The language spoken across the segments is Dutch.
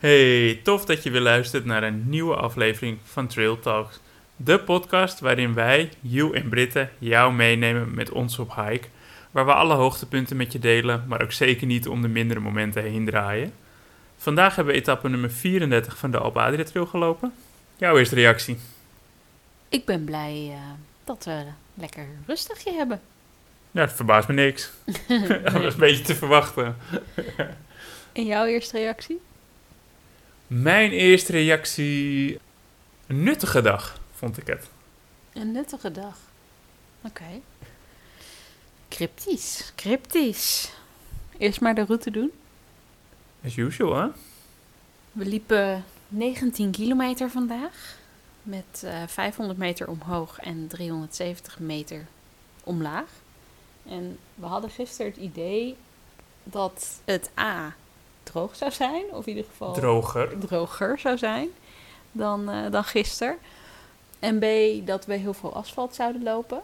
Hey, tof dat je weer luistert naar een nieuwe aflevering van Trail Talks. De podcast waarin wij, Joe en Britten, jou meenemen met ons op hike. Waar we alle hoogtepunten met je delen, maar ook zeker niet om de mindere momenten heen draaien. Vandaag hebben we etappe nummer 34 van de Adria Trail gelopen. Jouw eerste reactie? Ik ben blij uh, dat we lekker rustigje hebben. Ja, dat verbaast me niks. dat was een beetje te verwachten. en jouw eerste reactie? Mijn eerste reactie. Een nuttige dag, vond ik het. Een nuttige dag. Oké. Okay. Cryptisch, cryptisch. Eerst maar de route doen. As usual, hè? We liepen 19 kilometer vandaag. Met uh, 500 meter omhoog en 370 meter omlaag. En we hadden gisteren het idee dat het A droog zou zijn, of in ieder geval droger, droger zou zijn dan, uh, dan gisteren. En B, dat we heel veel asfalt zouden lopen.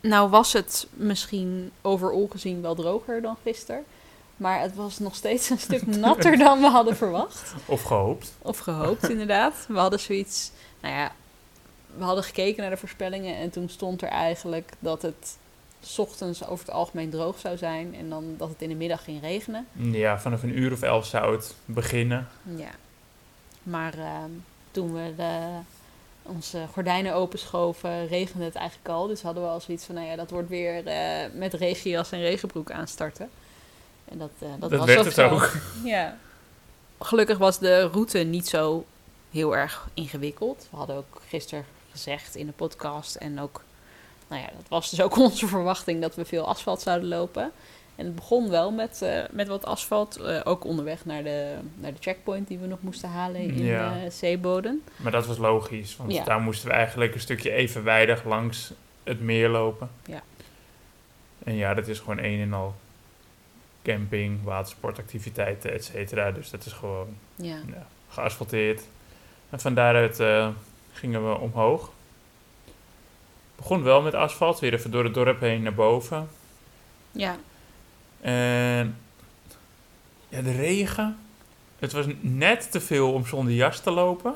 Nou was het misschien overal gezien wel droger dan gisteren. Maar het was nog steeds een stuk natter dan we hadden verwacht. Of gehoopt. Of gehoopt, inderdaad. We hadden zoiets... Nou ja, we hadden gekeken naar de voorspellingen... en toen stond er eigenlijk dat het... S ochtends over het algemeen droog zou zijn... en dan dat het in de middag ging regenen. Ja, vanaf een uur of elf zou het beginnen. Ja. Maar uh, toen we de, onze gordijnen openschoven, regende het eigenlijk al. Dus hadden we al zoiets van, nou ja, dat wordt weer uh, met regenjas en regenbroek aanstarten. En dat, uh, dat, dat was werd ook het zo. ook. Ja. Gelukkig was de route niet zo heel erg ingewikkeld. We hadden ook gisteren gezegd in de podcast en ook, nou ja, dat was dus ook onze verwachting dat we veel asfalt zouden lopen. En het begon wel met, uh, met wat asfalt, uh, ook onderweg naar de, naar de checkpoint die we nog moesten halen in Ja. uh, Zeeboden. Maar dat was logisch, want Ja. daar moesten we eigenlijk een stukje evenwijdig langs het meer lopen. Ja. En ja, dat is gewoon een en al camping, watersportactiviteiten, et cetera. Dus dat is gewoon Ja. ja, geasfalteerd. En van daaruit eh, gingen we omhoog. Begon wel met asfalt, weer even door het dorp heen naar boven. Ja. En ja, de regen. Het was net te veel om zonder jas te lopen.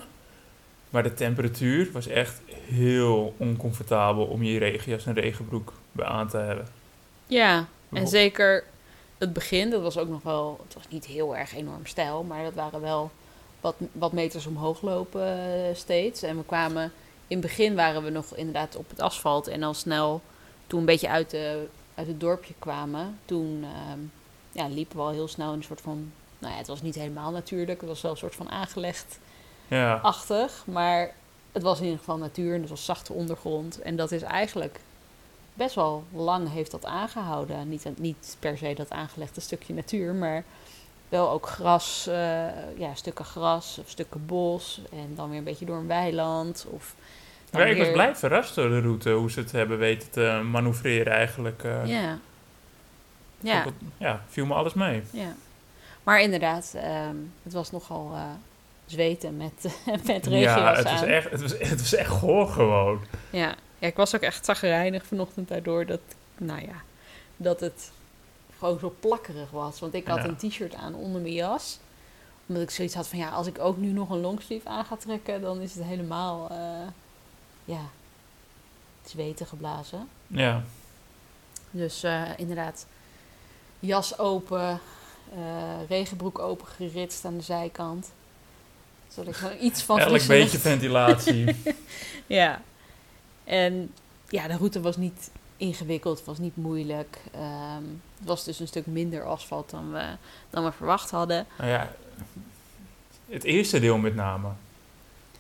Maar de temperatuur was echt heel oncomfortabel om je regenjas en regenbroek bij aan te hebben. Ja, en zeker het begin, dat was ook nog wel, het was niet heel erg enorm stijl, maar dat waren wel wat, wat meters omhoog lopen eh, steeds. En we kwamen, in het begin waren we nog inderdaad op het asfalt en al snel, toen een beetje uit, de, uit het dorpje kwamen, toen ehm, ja, liepen we al heel snel in een soort van, nou ja, het was niet helemaal natuurlijk, het was wel een soort van aangelegd Ja, achtig, maar het was in ieder geval natuur en het was zachte ondergrond. En dat is eigenlijk best wel lang heeft dat aangehouden. Niet, niet per se dat aangelegde stukje natuur, maar wel ook gras, eh, ja, stukken gras of stukken bos. En dan weer een beetje door een weiland. Of Ja, ik was blij verrast door de route, hoe ze het hebben weten te manoeuvreren eigenlijk. eh. Ja. Ja, het- ja, viel me alles mee. ja. Maar inderdaad, ehm, het was nogal eh, zweten met, met Ja, het was, echt, het, was, het was echt goor gewoon. Ja. ja, ik was ook echt zagrijnig vanochtend daardoor dat, nou ja, dat het gewoon zo plakkerig was. Want ik had Ja. een t-shirt aan onder mijn jas. Omdat ik zoiets had van, ja, als ik ook nu nog een longsleeve aan ga trekken, dan is het helemaal, eh, ja, zweten geblazen. Ja, Dus eh, inderdaad, jas open, eh, regenbroek open geritst aan de zijkant. Zodat ik gewoon iets van elk frisse beetje ventilatie. Ja. En ja, de route was niet ingewikkeld, het was niet moeilijk. Ehm, het was dus een stuk minder asfalt dan we, dan we verwacht hadden. Nou ja, het eerste deel met name.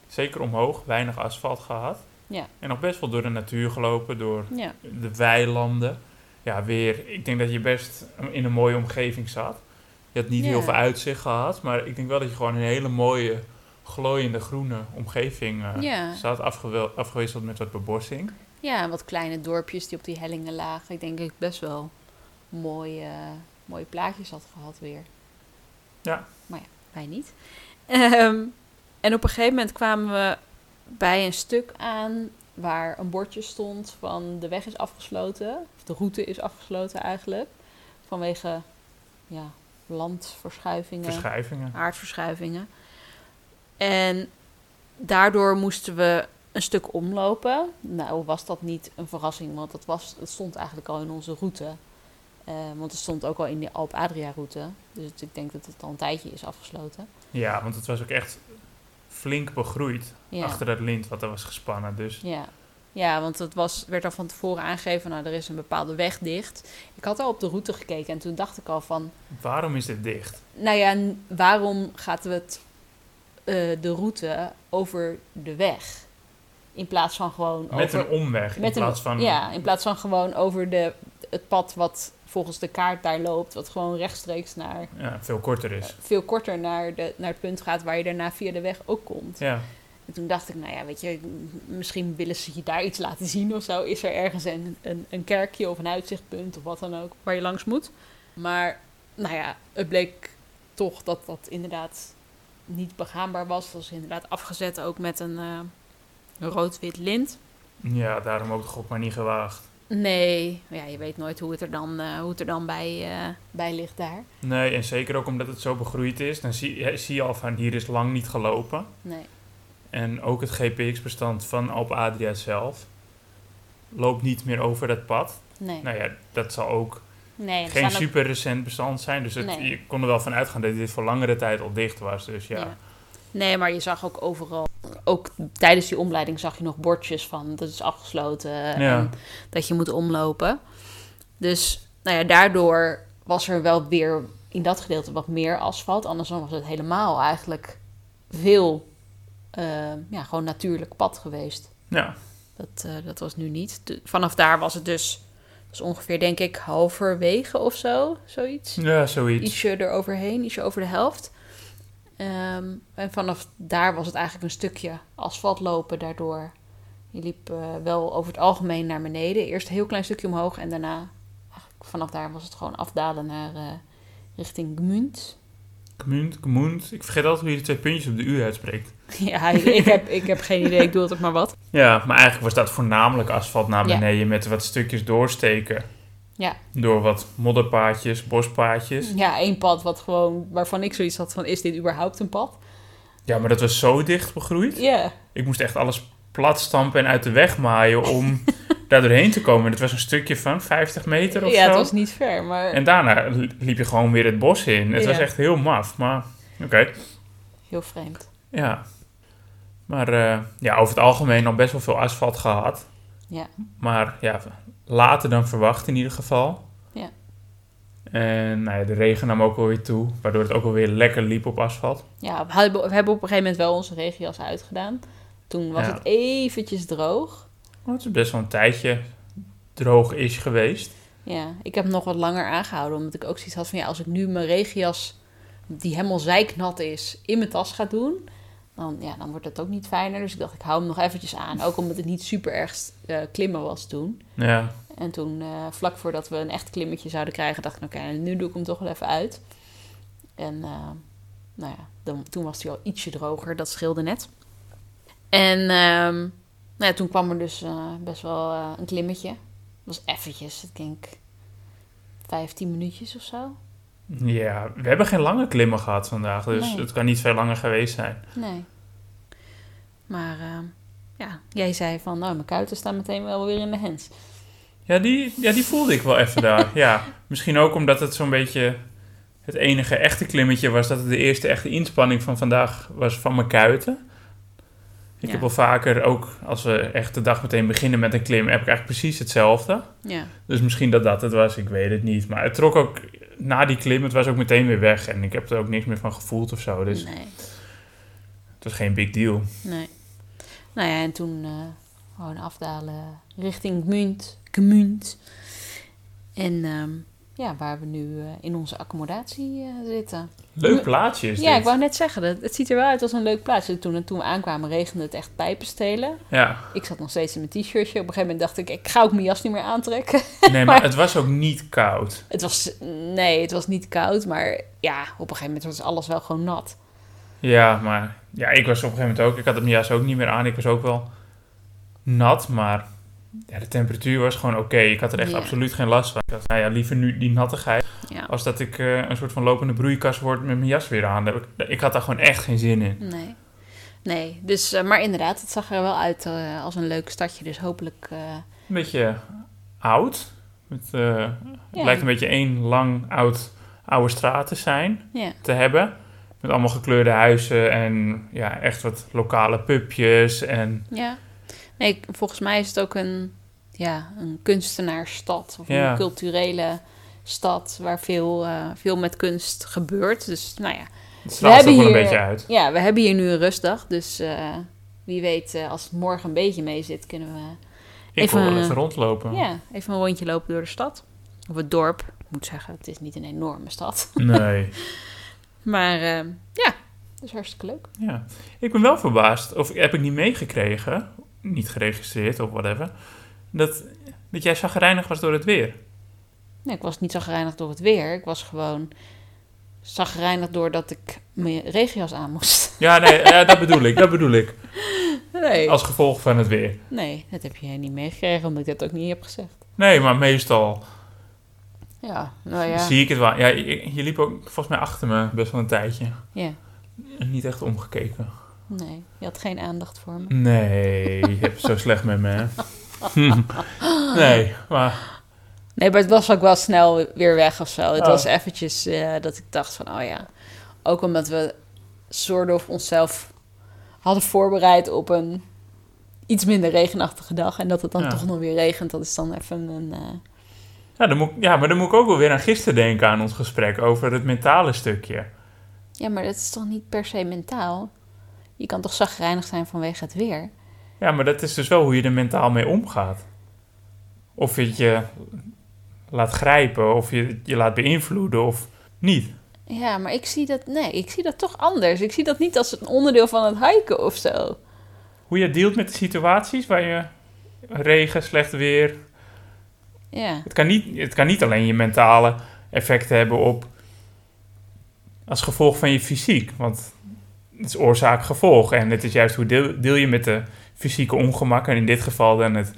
Zeker omhoog, weinig asfalt gehad. Ja. En nog best wel door de natuur gelopen, door Ja, de weilanden. Ja, weer, ik denk dat je best in een mooie omgeving zat. Je had niet Ja. heel veel uitzicht gehad, maar ik denk wel dat je gewoon een hele mooie, glooiende groene omgeving eh, zat. Afgewisseld met wat bebossing. Ja, en wat kleine dorpjes die op die hellingen lagen. Ik denk dat ik best wel mooie, mooie plaatjes had gehad weer. Ja. Maar ja, wij niet. Ehm, en op een gegeven moment kwamen we bij een stuk aan waar een bordje stond van de weg is afgesloten. Of de route is afgesloten eigenlijk. Vanwege ja, landverschuivingen, Verschuivingen. aardverschuivingen. En daardoor moesten we een stuk omlopen. Nou was dat niet een verrassing, want dat, was, het stond eigenlijk al in onze route. Eh, want het stond ook al in de Alp-Adria-route. Dus ik denk dat het al een tijdje is afgesloten. Ja, want het was ook echt flink begroeid Ja. achter dat lint wat er was gespannen. Dus Ja, ja want het was, werd al van tevoren aangegeven, nou, er is een bepaalde weg dicht. Ik had al op de route gekeken en toen dacht ik al van, waarom is dit dicht? nou ja, waarom gaat het eh, de route over de weg? In plaats van gewoon Met over... een omweg in met een- plaats van... Ja, in plaats van gewoon over de, het pad wat volgens de kaart daar loopt, wat gewoon rechtstreeks naar, ja, veel korter is. veel korter naar, de, naar het punt gaat waar je daarna via de weg ook komt. Ja, En toen dacht ik, nou ja, weet je, misschien willen ze je daar iets laten zien of zo. Is er ergens een, een, een kerkje of een uitzichtpunt of wat dan ook waar je langs moet. Maar nou ja, het bleek toch dat dat inderdaad niet begaanbaar was. Het was inderdaad afgezet ook met een eh, een rood-wit lint. ja, daarom ook de gok maar niet gewaagd. Nee, ja, je weet nooit hoe het er dan, eh, hoe het er dan bij, eh, bij ligt daar. Nee, en zeker ook omdat het zo begroeid is. Dan zie, zie je al van hier is lang niet gelopen. Nee, En ook het GPX-bestand van Alp Adria zelf loopt niet meer over dat pad. nee. Nou ja, dat zal ook nee geen super recent bestand zijn. Dus het, Nee. je kon er wel van uitgaan dat dit voor langere tijd al dicht was. Dus ja, Ja. Nee, maar je zag ook overal, ook tijdens die omleiding zag je nog bordjes van dat is afgesloten Ja. en dat je moet omlopen. Dus nou ja, daardoor was er wel weer in dat gedeelte wat meer asfalt. Anders dan was het helemaal eigenlijk veel, eh, ja, gewoon natuurlijk pad geweest. ja. Dat, eh, dat was nu niet. Vanaf daar was het dus, dus ongeveer denk ik halverwege of zo, zoiets ja zoiets. ietsje eroverheen, ietsje over de helft. Ehm, en vanaf daar was het eigenlijk een stukje asfalt lopen daardoor. Je liep eh, wel over het algemeen naar beneden. Eerst een heel klein stukje omhoog en daarna, vanaf daar was het gewoon afdalen naar eh, richting Gmunt. Gmunt, Gmunt. Ik vergeet altijd hoe je de twee puntjes op de U uitspreekt. ja, ik, ik heb, ik heb geen idee, ik doe het ook maar wat. Ja, maar eigenlijk was dat voornamelijk asfalt naar Ja. beneden met wat stukjes doorsteken. Ja. Door wat modderpaadjes, bospaadjes. Ja, één pad wat gewoon, waarvan ik zoiets had van, is dit überhaupt een pad? Ja, maar dat was zo dicht begroeid. Ja, Ik moest echt alles plat stampen en uit de weg maaien om daar doorheen te komen. Het was een stukje van 50 meter of ja zo. het was niet ver, maar En daarna li- liep je gewoon weer het bos in. Het Ja. was echt heel maf, maar oké. heel vreemd. Ja. Maar eh, ja, over het algemeen al best wel veel asfalt gehad. Ja. Maar ja, later dan verwacht in ieder geval. Ja. En nou ja, de regen nam ook wel weer toe, waardoor het ook wel weer lekker liep op asfalt. Ja, we hebben, op een gegeven moment wel onze regenjas uitgedaan. Toen was Ja. het eventjes droog. Maar het is best wel een tijdje droog is geweest. Ja, ik heb nog wat langer aangehouden. Omdat ik ook zoiets had van... Ja, als ik nu mijn regenjas, die helemaal zijknat is, in mijn tas ga doen... Dan, ja, dan wordt het ook niet fijner. Dus ik dacht, ik hou hem nog eventjes aan. Ook omdat het niet super erg eh, klimmen was toen. Ja, En toen, eh, vlak voordat we een echt klimmetje zouden krijgen... dacht ik, oké, nu doe ik hem toch wel even uit. En eh, nou ja, dan, toen was hij al ietsje droger. Dat scheelde net. En ehm, nou ja, toen kwam er dus best wel een klimmetje. Dat was eventjes, ik denk 15 minuutjes of zo. Ja, we hebben geen lange klimmen gehad vandaag, dus Nee. het kan niet veel langer geweest zijn. Nee. Maar ehm, ja, jij zei van, nou, mijn kuiten staan meteen wel weer in de hens. Ja, die, ja, die voelde ik wel even daar. Ja, misschien ook omdat het zo'n beetje het enige echte klimmetje was... dat het de eerste echte inspanning van vandaag was van mijn kuiten. Ik heb wel vaker, ook als we echt de dag meteen beginnen met een klim... heb ik eigenlijk precies hetzelfde. Ja, Dus misschien dat dat het was, ik weet het niet. Maar het trok ook na die klim, het was ook meteen weer weg. En ik heb er ook niks meer van gevoeld of zo. Dus nee, het was geen big deal. nee. Nou ja, en toen eh, gewoon afdalen richting Gmunt. Gmunt. En ehm, ja, waar we nu eh, in onze accommodatie eh, zitten. Leuk plaatsje is ja, dit. ik wou net zeggen, dat, het ziet er wel uit als een leuk plaatsje. Toen, toen we aankwamen regende het echt pijpenstelen. Ja, Ik zat nog steeds in mijn t-shirtje. Op een gegeven moment dacht ik, ik ga ook mijn jas niet meer aantrekken. nee, maar het was ook niet koud. Het was, nee, het was niet koud, maar ja, op een gegeven moment was alles wel gewoon nat. Ja, maar ja, ik was op een gegeven moment ook. Ik had het mijn jas ook niet meer aan. Ik was ook wel nat, maar ja, de temperatuur was gewoon oké. Ik had er echt absoluut geen last van. Ik dacht, nou ja, liever nu die nattigheid... Ja. als dat ik eh, een soort van lopende broeikas word met mijn jas weer aan. Ik, ik had daar gewoon echt geen zin in. Nee. Nee, dus, eh, maar inderdaad, het zag er wel uit eh, als een leuk stadje. Dus hopelijk, Een beetje oud. Het lijkt een beetje één lang oud oude straat te zijn, ja. te hebben. Met allemaal gekleurde huizen en ja, echt wat lokale pubjes. En Ja. Nee, volgens mij is het ook een, ja, een kunstenaarsstad. Of Ja. een culturele stad waar veel, eh, veel met kunst gebeurt. Dus nou ja, het er hebben wel een hier- beetje uit. ja we hebben hier nu een rustdag. Dus eh, wie weet, eh, als het morgen een beetje mee zit, kunnen we Ik even, wil wel even rondlopen. ja, even een rondje lopen door de stad. Of het dorp. Ik moet zeggen, het is niet een enorme stad. Nee. Maar ja, dat is hartstikke leuk. Ja. Ik ben wel verbaasd, of heb ik niet meegekregen, niet geregistreerd of whatever, dat, dat jij zagrijnig was door het weer. Nee, ik was niet zagrijnig door het weer. Ik was gewoon zagrijnig doordat ik mijn regenjas aan moest. Ja, nee, ja, dat bedoel ik, dat bedoel ik. Nee. Als gevolg van het weer. nee, dat heb je niet meegekregen, omdat ik dat ook niet heb gezegd. Nee, maar meestal Ja, nou ja. zie ik het wel. Ja, je, je liep ook volgens mij achter me best wel een tijdje. Ja, niet echt omgekeken. Nee, je had geen aandacht voor me. Nee, je hebt zo slecht met me, hè? Nee, maar... Nee, maar het was ook wel snel weer weg of zo. Het Oh. was eventjes eh, dat ik dacht van, oh ja. Ook omdat we soort of onszelf hadden voorbereid op een iets minder regenachtige dag. En dat het dan Ja. toch nog weer regent, dat is dan even een... eh, Ja, dan moet, ja, maar dan moet ik ook wel weer aan gisteren denken aan ons gesprek over het mentale stukje. Ja, maar dat is toch niet per se mentaal? Je kan toch zagrijnig zijn vanwege het weer? Ja, maar dat is dus wel hoe je er mentaal mee omgaat. Of je het je laat grijpen, of je je laat beïnvloeden, of niet. Ja, maar ik zie dat... Nee, ik zie dat toch anders. Ik zie dat niet als een onderdeel van het hiken of zo. Hoe je dealt met de situaties waar je regen, slecht weer. Ja, Het kan niet, het kan niet alleen je mentale effecten hebben op. als gevolg van je fysiek. Want het is oorzaak-gevolg. En het is juist hoe deel, deel je met de fysieke ongemakken. En in dit geval dan het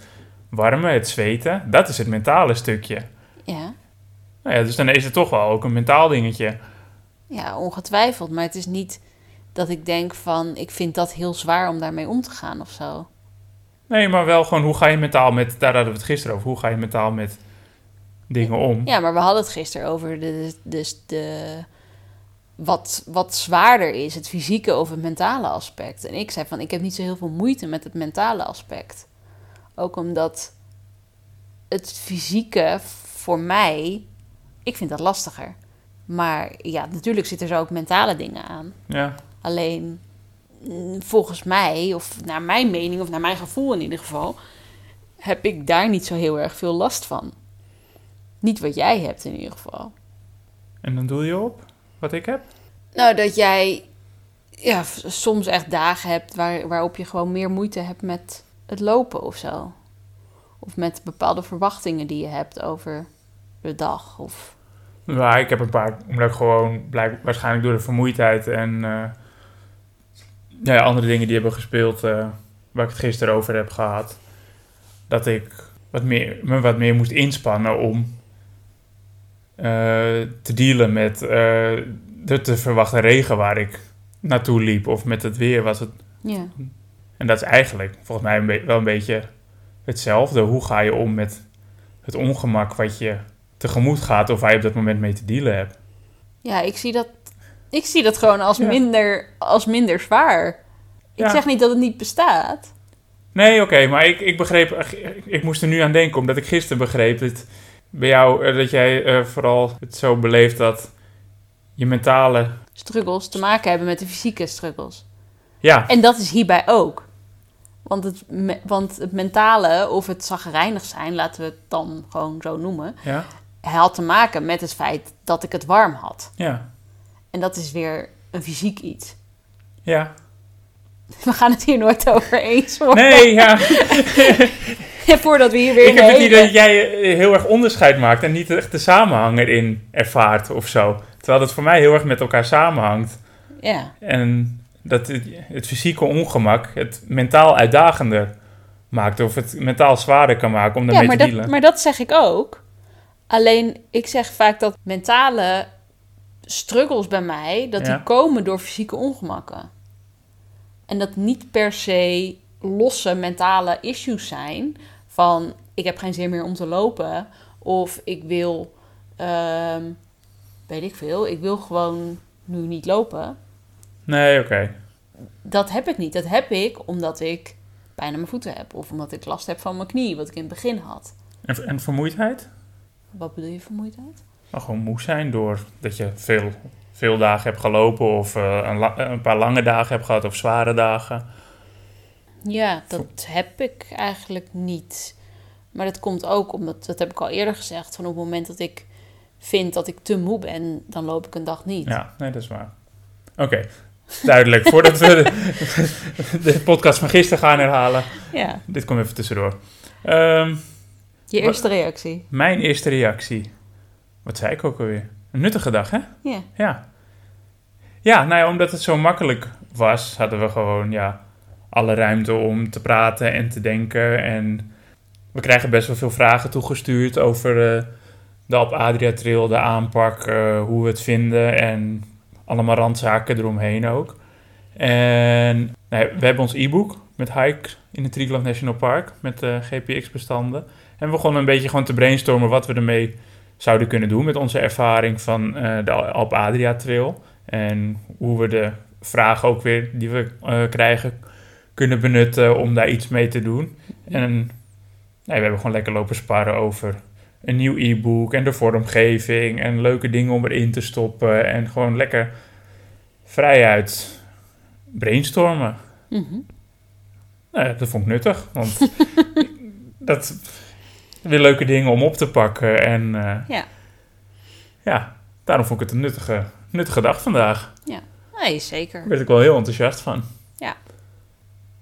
warme, het zweten. Dat is het mentale stukje. ja. Nou ja, dus dan is het toch wel ook een mentaal dingetje. Ja, ongetwijfeld. Maar het is niet dat ik denk van... Ik vind dat heel zwaar om daarmee om te gaan of zo. Nee, maar wel gewoon hoe ga je mentaal met. Daar hadden we het gisteren over. Hoe ga je mentaal met dingen om? Ja, maar we hadden het gisteren over de, dus de, wat, wat zwaarder is, het fysieke of het mentale aspect. En ik zei van, ik heb niet zo heel veel moeite met het mentale aspect. Ook omdat het fysieke voor mij, ik vind dat lastiger. Maar ja, natuurlijk zitten er ook mentale dingen aan. Ja. Alleen volgens mij, of naar mijn mening, of naar mijn gevoel in ieder geval, heb ik daar niet zo heel erg veel last van. Niet wat jij hebt in ieder geval. En dan doe je op wat ik heb? Nou, dat jij ja, soms echt dagen hebt waar, waarop je gewoon meer moeite hebt met het lopen of zo. Of met bepaalde verwachtingen die je hebt over de dag. Of, Ja, ik heb een paar, omdat ik gewoon blijk, waarschijnlijk door de vermoeidheid en eh, ja, ja, andere dingen die hebben gespeeld, eh, waar ik het gisteren over heb gehad, dat ik wat meer, me wat meer moest inspannen om te dealen met eh, de te verwachten regen waar ik naartoe liep of met het weer was het. ja. En dat is eigenlijk volgens mij een wel een beetje hetzelfde. Hoe ga je om met het ongemak wat je tegemoet gaat of waar je op dat moment mee te dealen hebt? ja, ik zie dat, ik zie dat gewoon als, Ja. minder, als minder zwaar. Ik Ja. zeg niet dat het niet bestaat. Nee, oké, maar ik, ik begreep, ik moest er nu aan denken, omdat ik gisteren begreep dat bij jou, eh, dat jij eh, vooral het zo beleeft dat je mentale, Struggles te maken hebben met de fysieke struggles. ja, En dat is hierbij ook. Want het, me- want het mentale of het zagrijnig zijn, laten we het dan gewoon zo noemen, ja, had te maken met het feit dat ik het warm had. ja, En dat is weer een fysiek iets. ja. We gaan het hier nooit over eens worden. Nee, ja, Voordat we hier weer ik heb het idee dat jij eh, heel erg onderscheid maakt en niet echt de samenhang erin ervaart of zo. Terwijl het voor mij heel erg met elkaar samenhangt. Ja, En dat het, het fysieke ongemak het mentaal uitdagender maakt of het mentaal zwaarder kan maken om ja, daarmee maar te dat, dealen. maar dat zeg ik ook. Alleen, ik zeg vaak dat mentale struggles bij mij... dat Ja. die komen door fysieke ongemakken. En dat niet per se losse mentale issues zijn... van ik heb geen zin meer om te lopen... of ik wil, ehm, weet ik veel... ik wil gewoon nu niet lopen. Nee, oké. Dat heb ik niet. Dat heb ik omdat ik pijn aan mijn voeten heb... of omdat ik last heb van mijn knie, wat ik in het begin had. En, en vermoeidheid? Wat bedoel je vermoeidheid? Maar gewoon moe zijn door dat je veel, veel dagen hebt gelopen of eh, een, een paar lange dagen hebt gehad of zware dagen. Ja, dat heb ik eigenlijk niet. Maar dat komt ook omdat, dat heb ik al eerder gezegd, van op het moment dat ik vind dat ik te moe ben, dan loop ik een dag niet. Ja, nee, dat is waar. Oké, duidelijk. Voordat we de, de podcast van gisteren gaan herhalen, Ja. dit komt even tussendoor. Ehm, Je Wat- eerste reactie. mijn eerste reactie. Wat zei ik ook alweer? Een nuttige dag, hè? Ja. Ja. Ja, nou ja, omdat het zo makkelijk was, hadden we gewoon ja, alle ruimte om te praten en te denken. En we krijgen best wel veel vragen toegestuurd over eh, de Alp Adria Trail, de aanpak, eh, hoe we het vinden en allemaal randzaken eromheen ook. En nou we hebben ons e-book met Hike in het Triglav National Park met eh, GPX-bestanden. En we begonnen een beetje gewoon te brainstormen wat we ermee zouden kunnen doen met onze ervaring van de Alp Adria Trail. En hoe we de vragen ook weer die we krijgen kunnen benutten om daar iets mee te doen. En nee, we hebben gewoon lekker lopen sparren over een nieuw e-book en de vormgeving en leuke dingen om erin te stoppen. En gewoon lekker vrijuit brainstormen. Mhm. Nou ja, dat vond ik nuttig, want dat weer leuke dingen om op te pakken. En eh, Ja. ja, daarom vond ik het een nuttige, nuttige dag vandaag. Nee, zeker. Daar werd ik wel heel enthousiast van.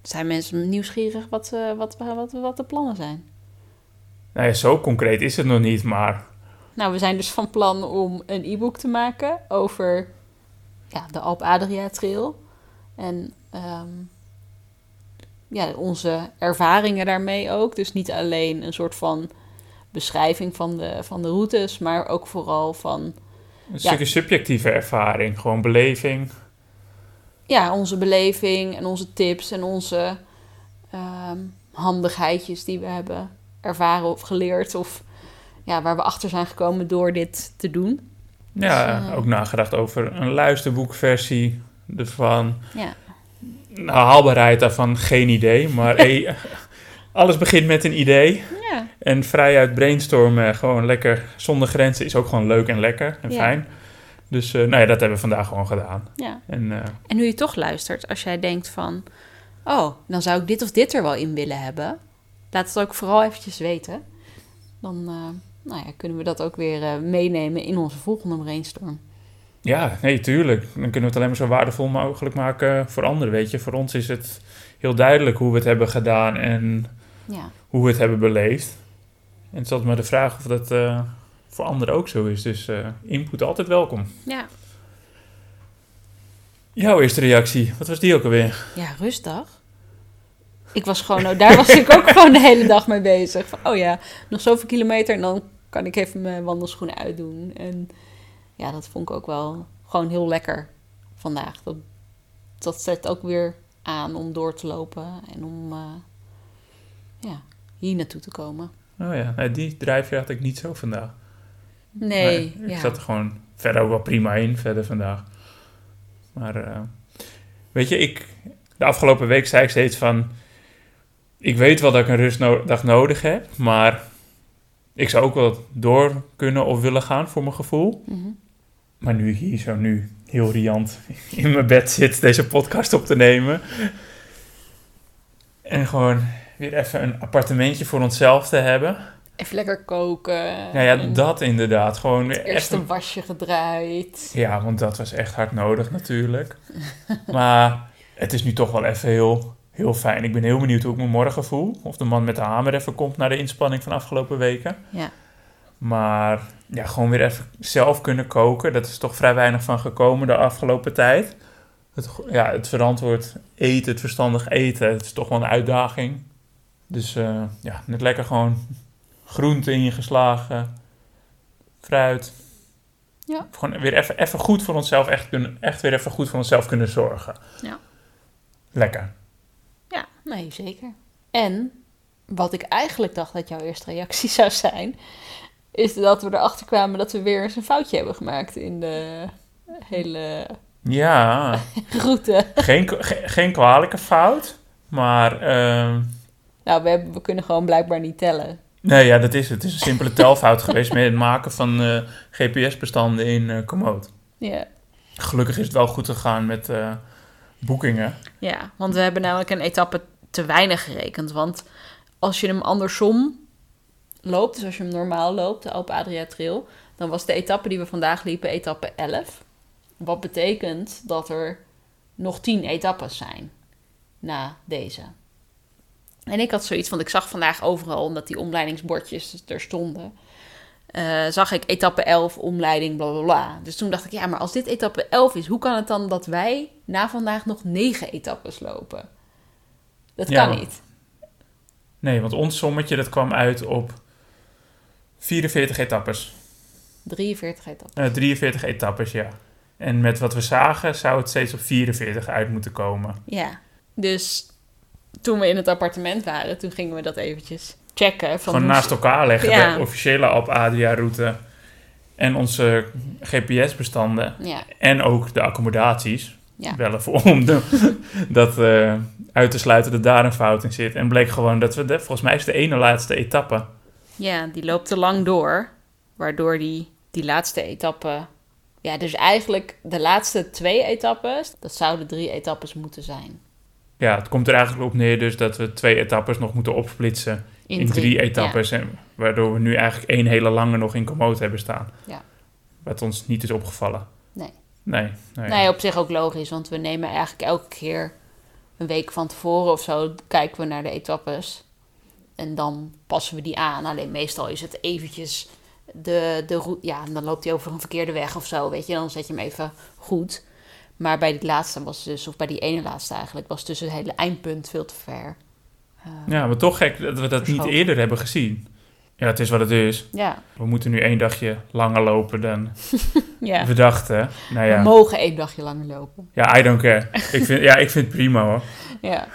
Zijn mensen nieuwsgierig wat, eh, wat, wat, wat de plannen zijn? Nou ja, zo concreet is het nog niet, maar Nou, we zijn dus van plan om een e-book te maken over ja, de Alp Adria Trail. En ehm, ja, onze ervaringen daarmee ook. Dus niet alleen een soort van beschrijving van de, van de routes, maar ook vooral van een Ja. stukje subjectieve ervaring, gewoon beleving. Ja, onze beleving en onze tips en onze ehm, handigheidjes die we hebben ervaren of geleerd. Of ja, waar we achter zijn gekomen door dit te doen. Ja, Dus, eh, ook nagedacht over een luisterboekversie ervan. Ja, Nou, haalbaarheid daarvan geen idee, maar eh, alles begint met een idee. ja, En vrijuit brainstormen, gewoon lekker zonder grenzen, is ook gewoon leuk en lekker en Ja. fijn. Dus eh, nou ja, dat hebben we vandaag gewoon gedaan. ja. En eh, En nu je toch luistert, als jij denkt van... oh, dan zou ik dit of dit er wel in willen hebben... laat het ook vooral eventjes weten. Dan eh, nou ja, kunnen we dat ook weer meenemen in onze volgende brainstorm. ja, nee, tuurlijk. Dan kunnen we het alleen maar zo waardevol mogelijk maken voor anderen, weet je. Voor ons is het heel duidelijk hoe we het hebben gedaan en Ja, hoe we het hebben beleefd. En het is altijd maar de vraag of dat voor anderen ook zo is. Dus eh, input altijd welkom. ja. Jouw eerste reactie, wat was die ook alweer? ja rustdag. Ik was gewoon, oh, daar was ik ook gewoon de hele dag mee bezig. Van, oh ja, nog zoveel kilometer en dan kan ik even mijn wandelschoenen uitdoen. En ja, dat vond ik ook wel gewoon heel lekker vandaag. Dat, dat zet ook weer aan om door te lopen en om eh, ja, hier naartoe te komen. Oh ja, nee, die drijfveer had ik niet zo vandaag. Nee, ik ja. zat er gewoon verder ook wel prima in, verder vandaag. Maar eh, weet je, ik, de afgelopen week zei ik steeds van... Ik weet wel dat ik een rustdag nodig heb, maar ik zou ook wel door kunnen of willen gaan voor mijn gevoel. Mhm. Maar nu ik hier zo nu heel riant in mijn bed zit deze podcast op te nemen. En gewoon weer even een appartementje voor onszelf te hebben. Even lekker koken. Nou ja, dat inderdaad. Gewoon het eerste even... wasje gedraaid. Ja, want dat was echt hard nodig natuurlijk. maar het is nu toch wel even heel, heel fijn. Ik ben heel benieuwd hoe ik me morgen voel. Of de man met de hamer even komt naar de inspanning van de afgelopen weken. Ja. Maar ja, gewoon weer even zelf kunnen koken. Dat is toch vrij weinig van gekomen de afgelopen tijd. Het, ja, het verantwoord eten, het verstandig eten, het is toch wel een uitdaging. Dus uh, ja, net lekker gewoon groente ingeslagen, fruit. Ja. Gewoon weer even, even goed voor onszelf, echt, kunnen, echt weer even goed voor onszelf kunnen zorgen. Ja. Lekker. Ja, nee, zeker. En wat ik eigenlijk dacht dat jouw eerste reactie zou zijn, is dat we erachter kwamen dat we weer eens een foutje hebben gemaakt in de hele ja. route. Geen, geen kwalijke fout, maar. Uh... Nou, we, hebben, we kunnen gewoon blijkbaar niet tellen. Nee, ja, dat is het. Het is een simpele telfout geweest met het maken van uh, GPS-bestanden in uh, Komoot. Ja. Gelukkig is het wel goed gegaan met uh, boekingen. Ja, want we hebben namelijk een etappe te weinig gerekend. Want als je hem andersom loopt, dus als je hem normaal loopt, de Alpe Adria Trail, dan was de etappe die we vandaag liepen etappe 11. Wat betekent dat er nog 10 etappes zijn na deze. En ik had zoiets, want ik zag vandaag overal, omdat die omleidingsbordjes er stonden, uh, zag ik etappe 11, omleiding, bla bla bla. Dus toen dacht ik, ja, maar als dit etappe 11 is, hoe kan het dan dat wij na vandaag nog 9 etappes lopen? Dat kan niet. Nee, want ons sommetje dat kwam uit op 44 etappes. 43 etappes. Uh, 43 etappes, ja. En met wat we zagen zou het steeds op 44 uit moeten komen. Ja, dus toen we in het appartement waren, toen gingen we dat eventjes checken. Van Gewoon naast elkaar leggen, ja. de officiële Alp Adria route en onze GPS-bestanden. Ja. En ook de accommodaties. Ja. Wel even om de, dat uh, uit te sluiten dat daar een fout in zit. En bleek gewoon dat we, de, volgens mij is de ene laatste etappe. Ja, die loopt te lang door. Waardoor die, die laatste etappe... Ja, dus eigenlijk de laatste twee etappes, dat zouden drie etappes moeten zijn. Ja, het komt er eigenlijk op neer dus dat we twee etappes nog moeten opsplitsen in, in drie, etappes. En waardoor we nu eigenlijk één hele lange nog in Komoot hebben staan. Ja. Wat ons niet is opgevallen. Nee. Nee. Nee, nee op zich ook logisch, want we nemen eigenlijk elke keer een week van tevoren of zo kijken we naar de etappes. En dan passen we die aan. Alleen meestal is het eventjes de, de route. Ja, dan loopt hij over een verkeerde weg of zo. Weet je, dan zet je hem even goed. Maar bij die laatste was dus, of bij die ene laatste eigenlijk, was dus het hele eindpunt veel te ver. Uh, ja, maar toch gek dat we dat niet eerder hebben gezien. Ja, het is wat het is. Ja. We moeten nu één dagje langer lopen dan ja. we dachten. Nou ja. We mogen één dagje langer lopen. Ja, I don't care. ik vind, ja, ik vind het prima hoor. Ja.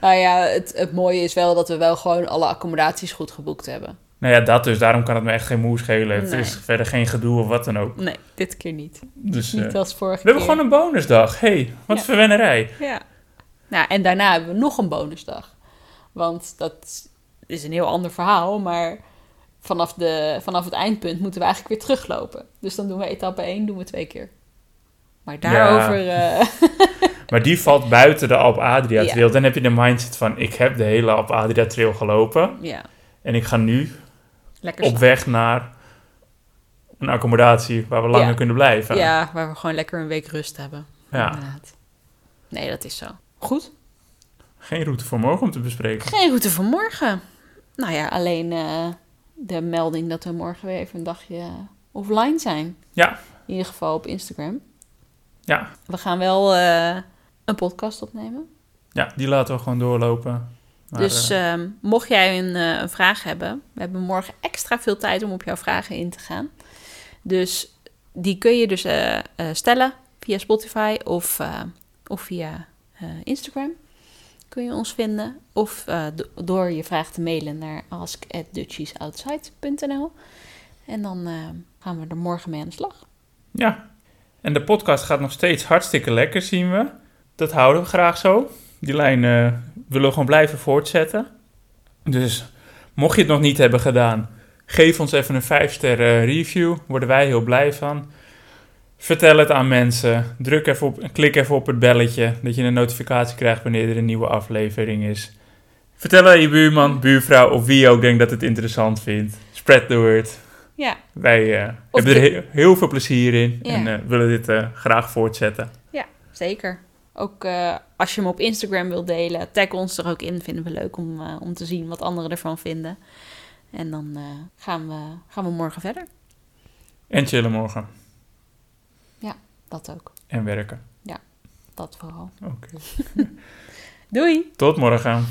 Nou ja, het, het mooie is wel dat we wel gewoon alle accommodaties goed geboekt hebben. Nou ja, dat dus. Daarom kan het me echt geen moe schelen. Het is verder geen gedoe of wat dan ook. Nee, dit keer niet. Dus, niet uh, als vorige We hebben gewoon een bonusdag. hey, wat ja. verwennerij. Ja. Nou, en daarna hebben we nog een bonusdag. Want dat is een heel ander verhaal, maar vanaf, de, vanaf het eindpunt moeten we eigenlijk weer teruglopen. Dus dan doen we etappe 1, doen we twee keer. Maar daarover... Ja. Uh... maar die valt buiten de Alp Adria Trail. Ja. Dan heb je de mindset van, ik heb de hele Alp Adria Trail gelopen. Ja. En ik ga nu Lekker op weg naar een accommodatie waar we langer ja. kunnen blijven. Ja, waar we gewoon lekker een week rust hebben. Ja. Inderdaad. Nee, dat is zo. Goed. Geen route voor morgen om te bespreken. Geen route voor morgen. Nou ja, alleen uh, de melding dat we morgen weer even een dagje offline zijn. Ja. In ieder geval op Instagram. Ja. We gaan wel uh, een podcast opnemen. Ja, die laten we gewoon doorlopen. Maar, dus uh, mocht jij een, uh, een, vraag hebben, we hebben morgen extra veel tijd om op jouw vragen in te gaan. Dus die kun je dus uh, stellen via Spotify of, of via Instagram. Kun je ons vinden. Of door je vraag te mailen naar ask@dutchiesoutside.nl. En dan gaan we er morgen mee aan de slag. Ja, en de podcast gaat nog steeds hartstikke lekker, zien we. Dat houden we graag zo. Die lijn uh, willen we gewoon blijven voortzetten. Dus mocht je het nog niet hebben gedaan, geef ons even een 5-sterren review. Worden wij heel blij van. Vertel het aan mensen. Druk even op, klik even op het belletje, dat je een notificatie krijgt wanneer er een nieuwe aflevering is. Vertel aan je buurman, buurvrouw of wie ook denkt dat het interessant vindt. Spread the word. Ja. Wij uh, hebben er he heel veel plezier in ja. en uh, willen dit uh, graag voortzetten. Ja, zeker. Ook uh, als je hem op Instagram wilt delen, tag ons er ook in. Vinden we leuk om, uh, om te zien wat anderen ervan vinden. En dan uh, gaan, we, gaan we morgen verder. En chillen morgen. Ja, dat ook. En werken. Ja, dat vooral. Oké. Okay. Doei. Tot morgen.